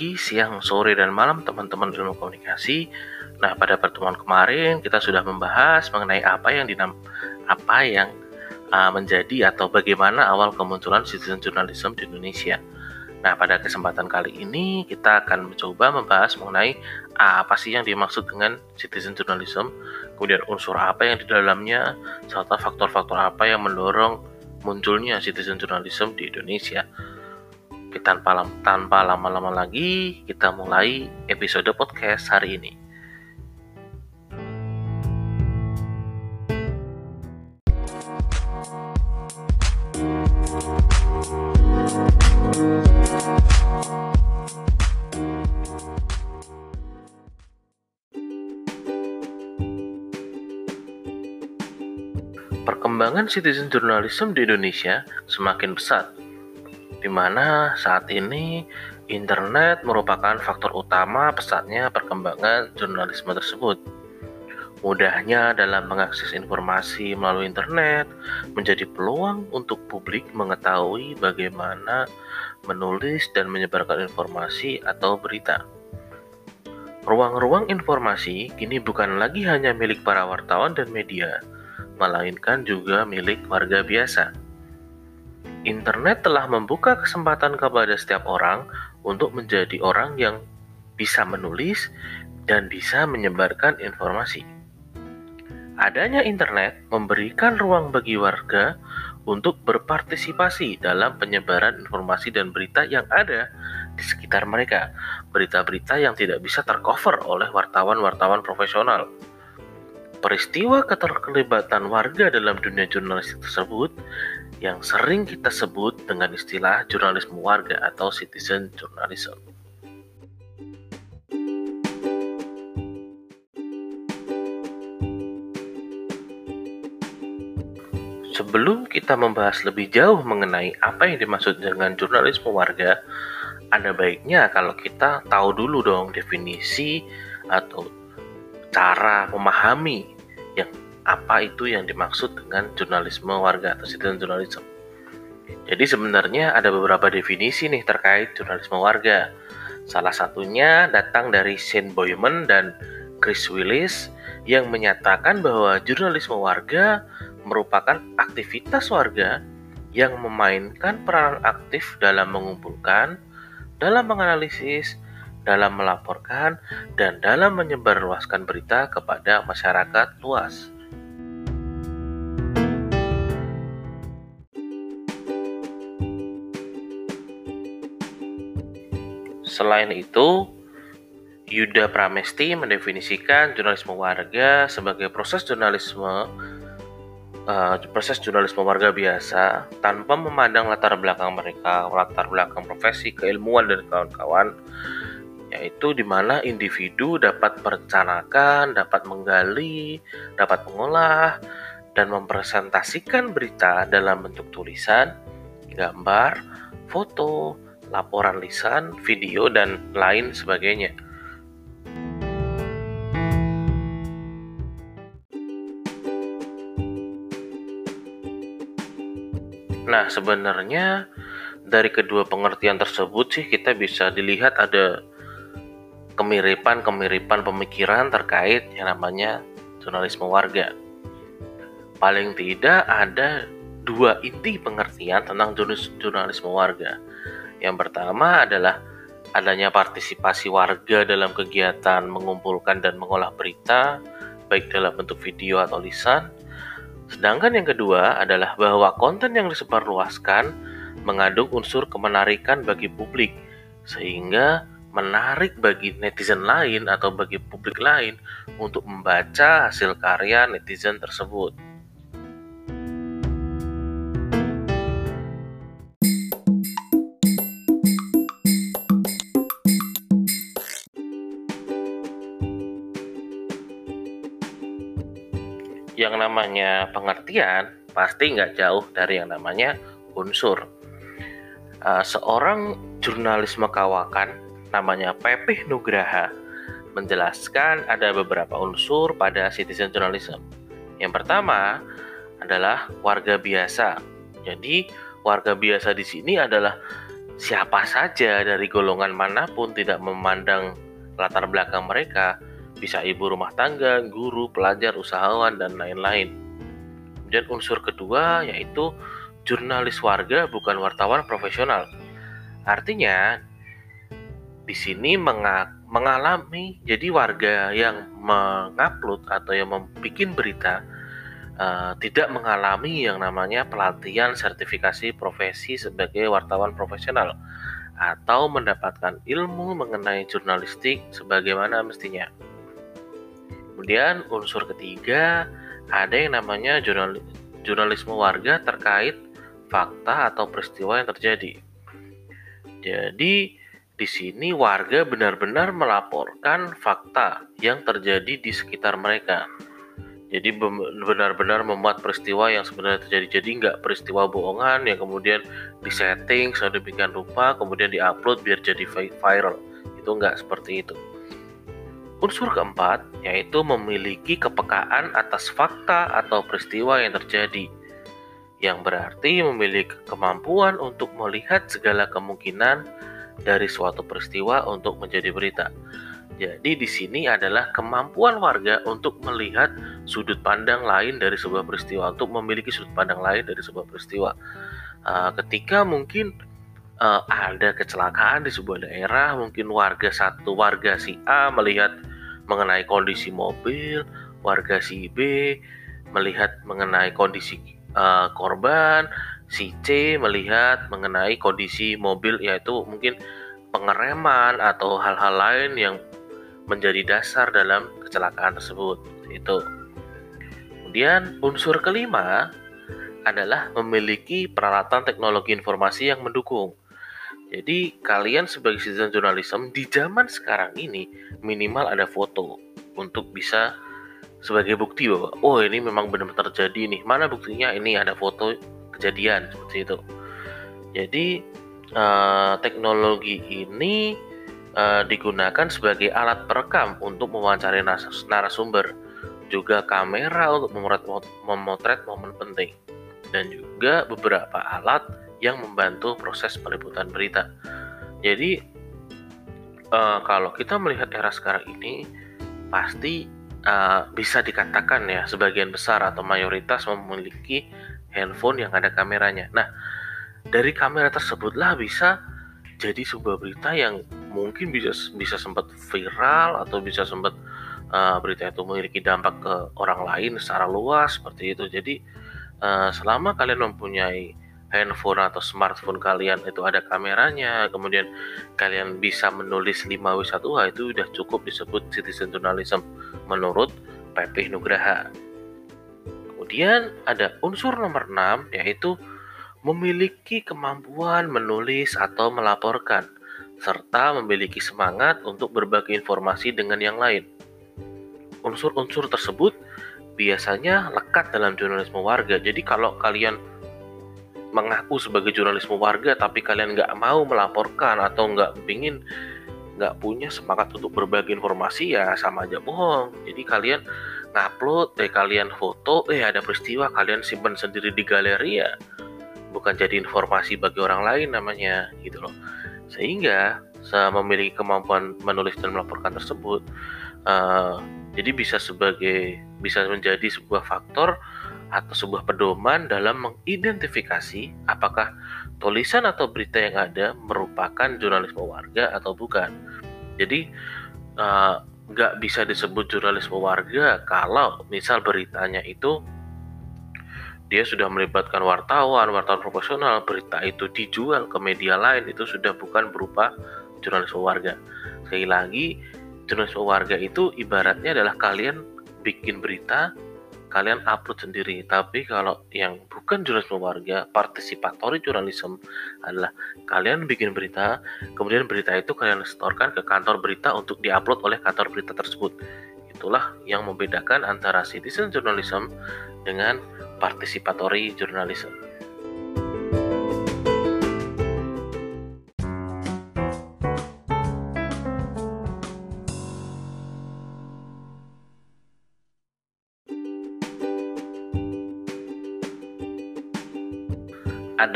Pagi, siang, sore, dan malam teman-teman ilmu komunikasi. Nah, pada pertemuan kemarin kita sudah membahas mengenai apa yang dinam apa yang uh, menjadi atau bagaimana awal kemunculan citizen journalism di Indonesia. Nah, pada kesempatan kali ini kita akan mencoba membahas mengenai apa sih yang dimaksud dengan citizen journalism, kemudian unsur apa yang di dalamnya, serta faktor-faktor apa yang mendorong munculnya citizen journalism di Indonesia tanpa tanpa lama-lama lagi kita mulai episode podcast hari ini. Perkembangan citizen journalism di Indonesia semakin pesat di mana saat ini internet merupakan faktor utama pesatnya perkembangan jurnalisme tersebut. Mudahnya dalam mengakses informasi melalui internet menjadi peluang untuk publik mengetahui bagaimana menulis dan menyebarkan informasi atau berita. Ruang-ruang informasi kini bukan lagi hanya milik para wartawan dan media, melainkan juga milik warga biasa. Internet telah membuka kesempatan kepada setiap orang untuk menjadi orang yang bisa menulis dan bisa menyebarkan informasi. Adanya internet memberikan ruang bagi warga untuk berpartisipasi dalam penyebaran informasi dan berita yang ada di sekitar mereka. Berita-berita yang tidak bisa tercover oleh wartawan-wartawan profesional. Peristiwa keterlibatan warga dalam dunia jurnalistik tersebut yang sering kita sebut dengan istilah jurnalisme warga atau citizen journalism. Sebelum kita membahas lebih jauh mengenai apa yang dimaksud dengan jurnalisme warga, ada baiknya kalau kita tahu dulu dong definisi atau cara memahami yang apa itu yang dimaksud dengan jurnalisme warga atau citizen journalism. Jadi sebenarnya ada beberapa definisi nih terkait jurnalisme warga. Salah satunya datang dari Shane Boyman dan Chris Willis yang menyatakan bahwa jurnalisme warga merupakan aktivitas warga yang memainkan peran aktif dalam mengumpulkan, dalam menganalisis, dalam melaporkan, dan dalam menyebarluaskan berita kepada masyarakat luas. Selain itu, Yuda Pramesti mendefinisikan jurnalisme warga sebagai proses jurnalisme uh, proses jurnalisme warga biasa tanpa memandang latar belakang mereka, latar belakang profesi, keilmuan dan kawan-kawan, yaitu di mana individu dapat merencanakan, dapat menggali, dapat mengolah, dan mempresentasikan berita dalam bentuk tulisan, gambar, foto, laporan lisan, video, dan lain sebagainya. Nah, sebenarnya dari kedua pengertian tersebut sih kita bisa dilihat ada kemiripan-kemiripan pemikiran terkait yang namanya jurnalisme warga. Paling tidak ada dua inti pengertian tentang jurnalisme warga. Yang pertama adalah adanya partisipasi warga dalam kegiatan mengumpulkan dan mengolah berita, baik dalam bentuk video atau lisan. Sedangkan yang kedua adalah bahwa konten yang disebarluaskan mengandung unsur kemenarikan bagi publik, sehingga menarik bagi netizen lain atau bagi publik lain untuk membaca hasil karya netizen tersebut. yang namanya pengertian pasti nggak jauh dari yang namanya unsur. Uh, seorang jurnalisme kawakan namanya Pepih Nugraha menjelaskan ada beberapa unsur pada citizen journalism. Yang pertama adalah warga biasa. Jadi warga biasa di sini adalah siapa saja dari golongan mana pun tidak memandang latar belakang mereka, bisa ibu rumah tangga, guru, pelajar, usahawan, dan lain-lain. Dan unsur kedua yaitu jurnalis warga bukan wartawan profesional. Artinya di sini mengalami jadi warga yang mengupload atau yang membuat berita uh, tidak mengalami yang namanya pelatihan sertifikasi profesi sebagai wartawan profesional atau mendapatkan ilmu mengenai jurnalistik sebagaimana mestinya. Kemudian unsur ketiga ada yang namanya jurnal, jurnalisme warga terkait fakta atau peristiwa yang terjadi. Jadi di sini warga benar-benar melaporkan fakta yang terjadi di sekitar mereka. Jadi benar-benar membuat peristiwa yang sebenarnya terjadi. Jadi nggak peristiwa bohongan yang kemudian disetting sedemikian rupa kemudian diupload biar jadi viral. Itu nggak seperti itu. Unsur keempat yaitu memiliki kepekaan atas fakta atau peristiwa yang terjadi. Yang berarti memiliki kemampuan untuk melihat segala kemungkinan dari suatu peristiwa untuk menjadi berita. Jadi di sini adalah kemampuan warga untuk melihat sudut pandang lain dari sebuah peristiwa, untuk memiliki sudut pandang lain dari sebuah peristiwa. Uh, ketika mungkin uh, ada kecelakaan di sebuah daerah, mungkin warga satu warga si A melihat mengenai kondisi mobil, warga si B melihat mengenai kondisi uh, korban, si C melihat mengenai kondisi mobil yaitu mungkin pengereman atau hal-hal lain yang menjadi dasar dalam kecelakaan tersebut. Itu. Kemudian unsur kelima adalah memiliki peralatan teknologi informasi yang mendukung. Jadi kalian sebagai citizen journalism di zaman sekarang ini minimal ada foto untuk bisa sebagai bukti bahwa oh ini memang benar-benar terjadi nih. Mana buktinya? Ini ada foto kejadian seperti itu. Jadi uh, teknologi ini uh, digunakan sebagai alat perekam untuk mewawancari narasumber, juga kamera untuk memotret, memotret momen penting, dan juga beberapa alat yang membantu proses peliputan berita. Jadi, uh, kalau kita melihat era sekarang ini, pasti uh, bisa dikatakan ya sebagian besar atau mayoritas memiliki handphone yang ada kameranya. Nah, dari kamera tersebutlah bisa jadi sebuah berita yang mungkin bisa bisa sempat viral atau bisa sempat uh, berita itu memiliki dampak ke orang lain secara luas seperti itu. Jadi uh, selama kalian mempunyai handphone atau smartphone kalian itu ada kameranya, kemudian kalian bisa menulis 5W1H itu sudah cukup disebut citizen journalism menurut PP Nugraha. Kemudian ada unsur nomor 6 yaitu memiliki kemampuan menulis atau melaporkan, serta memiliki semangat untuk berbagi informasi dengan yang lain. Unsur-unsur tersebut biasanya lekat dalam jurnalisme warga. Jadi kalau kalian mengaku sebagai jurnalisme warga tapi kalian nggak mau melaporkan atau nggak ingin nggak punya semangat untuk berbagi informasi ya sama aja bohong. Jadi kalian ngupload, eh kalian foto, eh ada peristiwa kalian simpan sendiri di galeri ya. Bukan jadi informasi bagi orang lain namanya gitu loh. Sehingga saya memiliki kemampuan menulis dan melaporkan tersebut uh, jadi bisa sebagai bisa menjadi sebuah faktor atau sebuah pedoman dalam mengidentifikasi apakah tulisan atau berita yang ada merupakan jurnalisme warga atau bukan. Jadi uh, nggak bisa disebut jurnalisme warga kalau misal beritanya itu dia sudah melibatkan wartawan, wartawan profesional, berita itu dijual ke media lain itu sudah bukan berupa jurnalisme warga. Sekali lagi, jurnalisme warga itu ibaratnya adalah kalian bikin berita, kalian upload sendiri. Tapi kalau yang bukan jurnalisme warga, participatory journalism adalah kalian bikin berita, kemudian berita itu kalian setorkan ke kantor berita untuk diupload oleh kantor berita tersebut. Itulah yang membedakan antara citizen journalism dengan participatory journalism.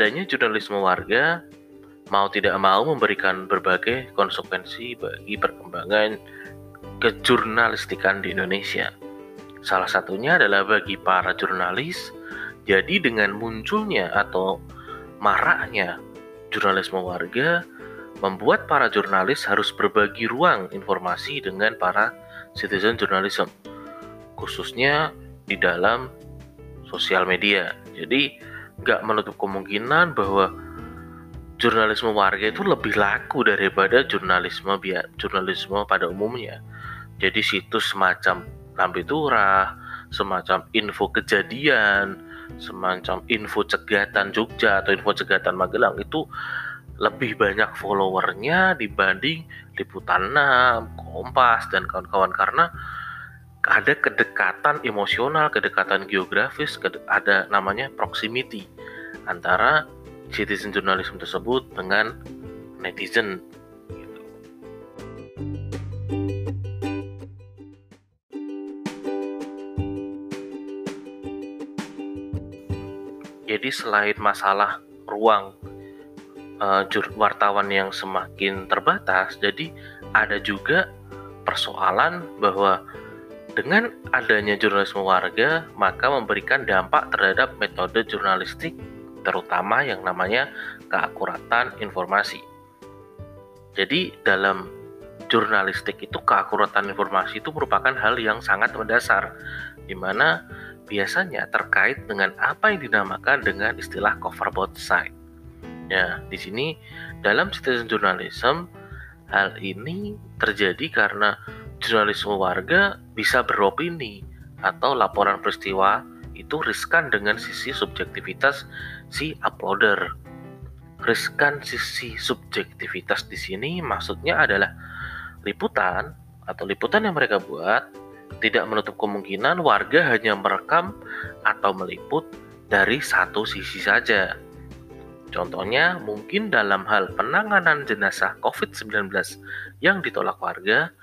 Adanya jurnalisme warga mau tidak mau memberikan berbagai konsekuensi bagi perkembangan kejurnalistikan di Indonesia. Salah satunya adalah bagi para jurnalis, jadi dengan munculnya atau maraknya jurnalisme warga, membuat para jurnalis harus berbagi ruang informasi dengan para citizen journalism, khususnya di dalam sosial media. Jadi nggak menutup kemungkinan bahwa jurnalisme warga itu lebih laku daripada jurnalisme biar jurnalisme pada umumnya. Jadi situs semacam lambe turah, semacam info kejadian, semacam info cegatan Jogja atau info cegatan Magelang itu lebih banyak followernya dibanding Liputan 6, Kompas dan kawan-kawan karena ada kedekatan emosional, kedekatan geografis, ada namanya proximity antara citizen journalism tersebut dengan netizen. Jadi selain masalah ruang uh, wartawan yang semakin terbatas, jadi ada juga persoalan bahwa dengan adanya jurnalisme warga, maka memberikan dampak terhadap metode jurnalistik, terutama yang namanya keakuratan informasi. Jadi, dalam jurnalistik itu, keakuratan informasi itu merupakan hal yang sangat mendasar, di mana biasanya terkait dengan apa yang dinamakan dengan istilah cover both side. Ya, di sini dalam citizen journalism, hal ini terjadi karena jurnalisme warga bisa beropini atau laporan peristiwa itu riskan dengan sisi subjektivitas si uploader. Riskan sisi subjektivitas di sini maksudnya adalah liputan atau liputan yang mereka buat tidak menutup kemungkinan warga hanya merekam atau meliput dari satu sisi saja. Contohnya, mungkin dalam hal penanganan jenazah COVID-19 yang ditolak warga,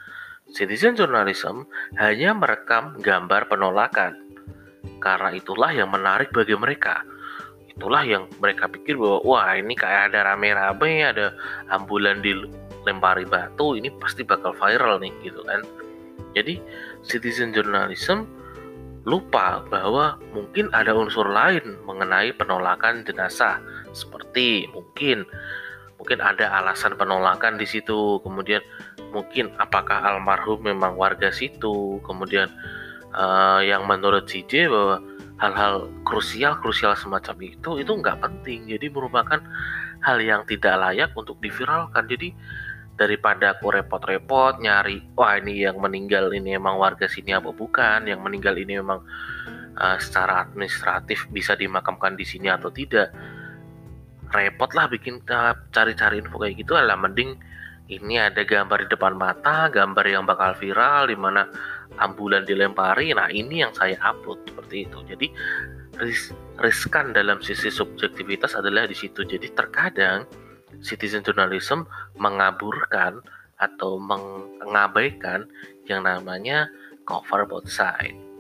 Citizen journalism hanya merekam gambar penolakan. Karena itulah yang menarik bagi mereka. Itulah yang mereka pikir bahwa wah ini kayak ada rame-rame, ada ambulan dilempari batu, ini pasti bakal viral nih gitu kan. Jadi citizen journalism lupa bahwa mungkin ada unsur lain mengenai penolakan jenazah seperti mungkin mungkin ada alasan penolakan di situ. Kemudian mungkin apakah almarhum memang warga situ? Kemudian uh, yang menurut CJ bahwa hal-hal krusial krusial semacam itu itu nggak penting. Jadi merupakan hal yang tidak layak untuk diviralkan. Jadi daripada aku repot-repot nyari wah ini yang meninggal ini emang warga sini apa bukan? Yang meninggal ini memang uh, secara administratif bisa dimakamkan di sini atau tidak repot lah bikin cari-cari info kayak gitu. Lah mending ini ada gambar di depan mata gambar yang bakal viral di mana ambulan dilempari. Nah ini yang saya upload seperti itu. Jadi ris riskan dalam sisi subjektivitas adalah di situ. Jadi terkadang citizen journalism mengaburkan atau mengabaikan yang namanya cover both side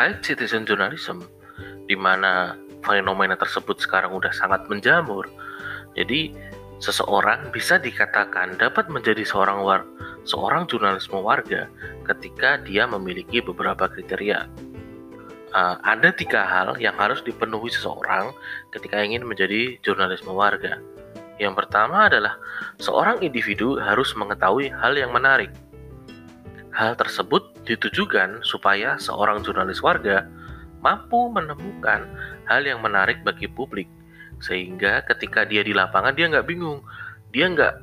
terkait citizen journalism di mana fenomena tersebut sekarang udah sangat menjamur. Jadi seseorang bisa dikatakan dapat menjadi seorang war seorang jurnalisme warga ketika dia memiliki beberapa kriteria. Uh, ada tiga hal yang harus dipenuhi seseorang ketika ingin menjadi jurnalisme warga. Yang pertama adalah seorang individu harus mengetahui hal yang menarik. Hal tersebut ditujukan supaya seorang jurnalis warga mampu menemukan hal yang menarik bagi publik. Sehingga ketika dia di lapangan dia nggak bingung. Dia nggak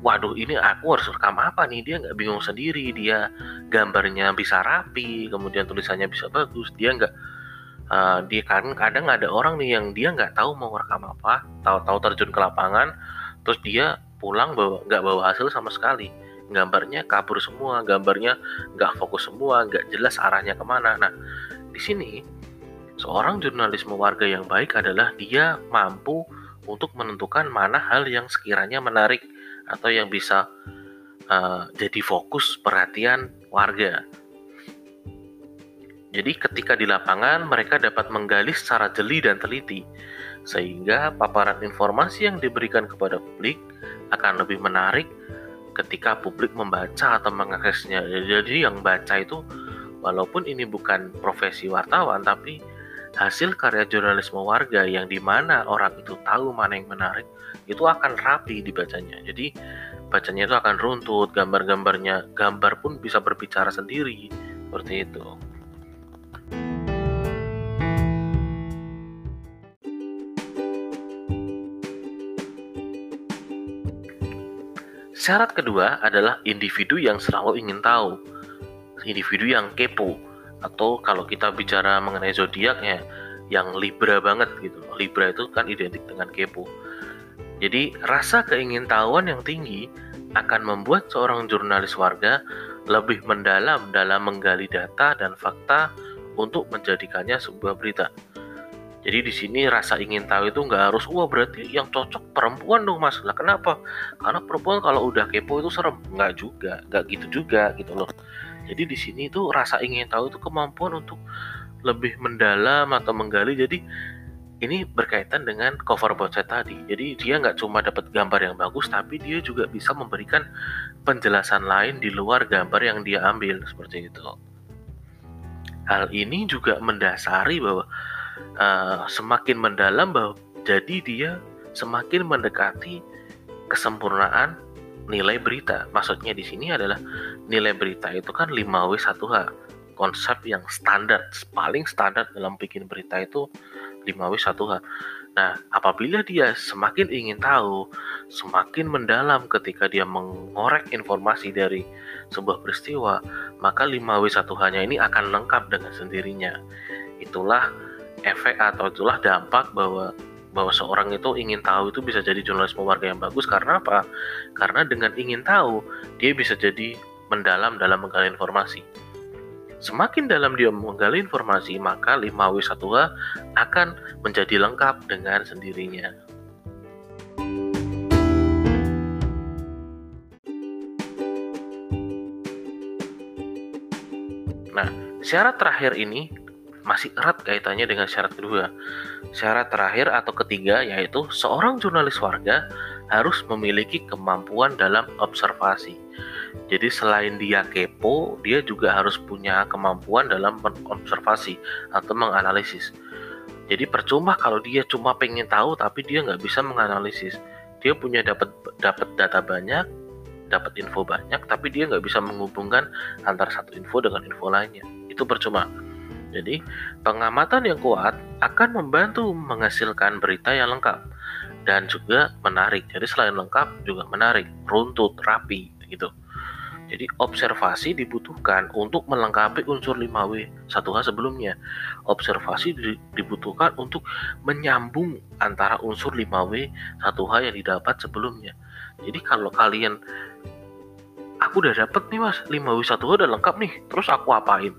waduh ini aku harus rekam apa nih? Dia nggak bingung sendiri. Dia gambarnya bisa rapi kemudian tulisannya bisa bagus. Dia nggak uh, dia kan kadang ada orang nih yang dia nggak tahu mau rekam apa tahu-tahu terjun ke lapangan terus dia pulang bawa nggak bawa hasil sama sekali gambarnya kabur semua, gambarnya nggak fokus semua, nggak jelas arahnya ke mana. Nah, di sini seorang jurnalisme warga yang baik adalah dia mampu untuk menentukan mana hal yang sekiranya menarik atau yang bisa uh, jadi fokus perhatian warga. Jadi ketika di lapangan mereka dapat menggali secara jeli dan teliti sehingga paparan informasi yang diberikan kepada publik akan lebih menarik ketika publik membaca atau mengaksesnya. Jadi yang baca itu walaupun ini bukan profesi wartawan tapi hasil karya jurnalisme warga yang di mana orang itu tahu mana yang menarik itu akan rapi dibacanya. Jadi bacanya itu akan runtut, gambar-gambarnya, gambar pun bisa berbicara sendiri seperti itu. Syarat kedua adalah individu yang selalu ingin tahu, individu yang kepo, atau kalau kita bicara mengenai zodiak ya, yang Libra banget gitu. Libra itu kan identik dengan kepo. Jadi rasa keingintahuan yang tinggi akan membuat seorang jurnalis warga lebih mendalam dalam menggali data dan fakta untuk menjadikannya sebuah berita. Jadi di sini rasa ingin tahu itu nggak harus wah berarti yang cocok perempuan dong mas. Lah kenapa? Karena perempuan kalau udah kepo itu serem. Nggak juga, nggak gitu juga gitu loh. Jadi di sini itu rasa ingin tahu itu kemampuan untuk lebih mendalam atau menggali. Jadi ini berkaitan dengan cover website tadi. Jadi dia nggak cuma dapat gambar yang bagus, tapi dia juga bisa memberikan penjelasan lain di luar gambar yang dia ambil seperti itu. Hal ini juga mendasari bahwa uh, semakin mendalam bahwa jadi dia semakin mendekati kesempurnaan nilai berita. Maksudnya di sini adalah nilai berita itu kan 5W 1H. Konsep yang standar, paling standar dalam bikin berita itu 5W 1H. Nah, apabila dia semakin ingin tahu, semakin mendalam ketika dia mengorek informasi dari sebuah peristiwa, maka 5W 1H-nya ini akan lengkap dengan sendirinya. Itulah efek atau itulah dampak bahwa bahwa seorang itu ingin tahu itu bisa jadi jurnalisme warga yang bagus karena apa? Karena dengan ingin tahu dia bisa jadi mendalam dalam menggali informasi. Semakin dalam dia menggali informasi, maka 5W1H akan menjadi lengkap dengan sendirinya. Nah, syarat terakhir ini masih erat kaitannya dengan syarat kedua. Syarat terakhir atau ketiga yaitu seorang jurnalis warga harus memiliki kemampuan dalam observasi. Jadi selain dia kepo, dia juga harus punya kemampuan dalam observasi atau menganalisis. Jadi percuma kalau dia cuma pengen tahu tapi dia nggak bisa menganalisis. Dia punya dapat dapat data banyak, dapat info banyak, tapi dia nggak bisa menghubungkan antara satu info dengan info lainnya. Itu percuma. Jadi, pengamatan yang kuat akan membantu menghasilkan berita yang lengkap dan juga menarik. Jadi selain lengkap juga menarik, runtut, rapi gitu. Jadi observasi dibutuhkan untuk melengkapi unsur 5W 1H sebelumnya. Observasi dibutuhkan untuk menyambung antara unsur 5W 1H yang didapat sebelumnya. Jadi kalau kalian aku udah dapet nih mas 5W 1H udah lengkap nih, terus aku apain?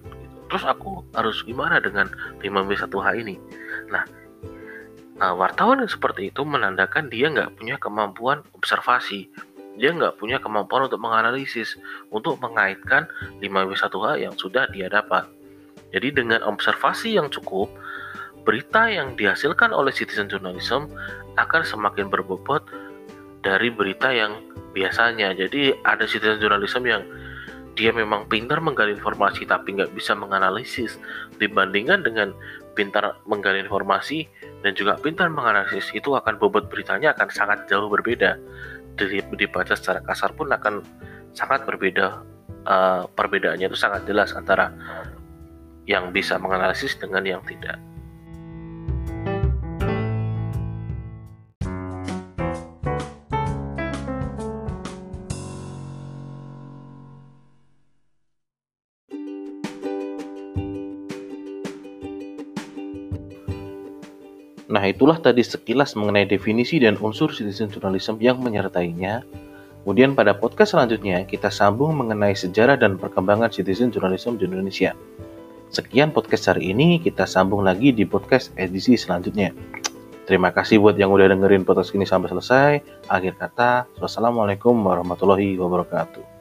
Terus aku harus gimana dengan 5W1H ini? Nah uh, wartawan yang seperti itu menandakan dia nggak punya kemampuan observasi. Dia nggak punya kemampuan untuk menganalisis untuk mengaitkan 5W1H yang sudah dia dapat. Jadi dengan observasi yang cukup berita yang dihasilkan oleh citizen journalism akan semakin berbobot dari berita yang biasanya. Jadi ada citizen journalism yang dia memang pintar menggali informasi tapi nggak bisa menganalisis dibandingkan dengan pintar menggali informasi dan juga pintar menganalisis itu akan bobot beritanya akan sangat jauh berbeda Jadi dibaca secara kasar pun akan sangat berbeda uh, perbedaannya itu sangat jelas antara yang bisa menganalisis dengan yang tidak. Nah, itulah tadi sekilas mengenai definisi dan unsur citizen journalism yang menyertainya. Kemudian pada podcast selanjutnya, kita sambung mengenai sejarah dan perkembangan citizen journalism di Indonesia. Sekian podcast hari ini, kita sambung lagi di podcast edisi selanjutnya. Terima kasih buat yang udah dengerin podcast ini sampai selesai. Akhir kata, wassalamualaikum warahmatullahi wabarakatuh.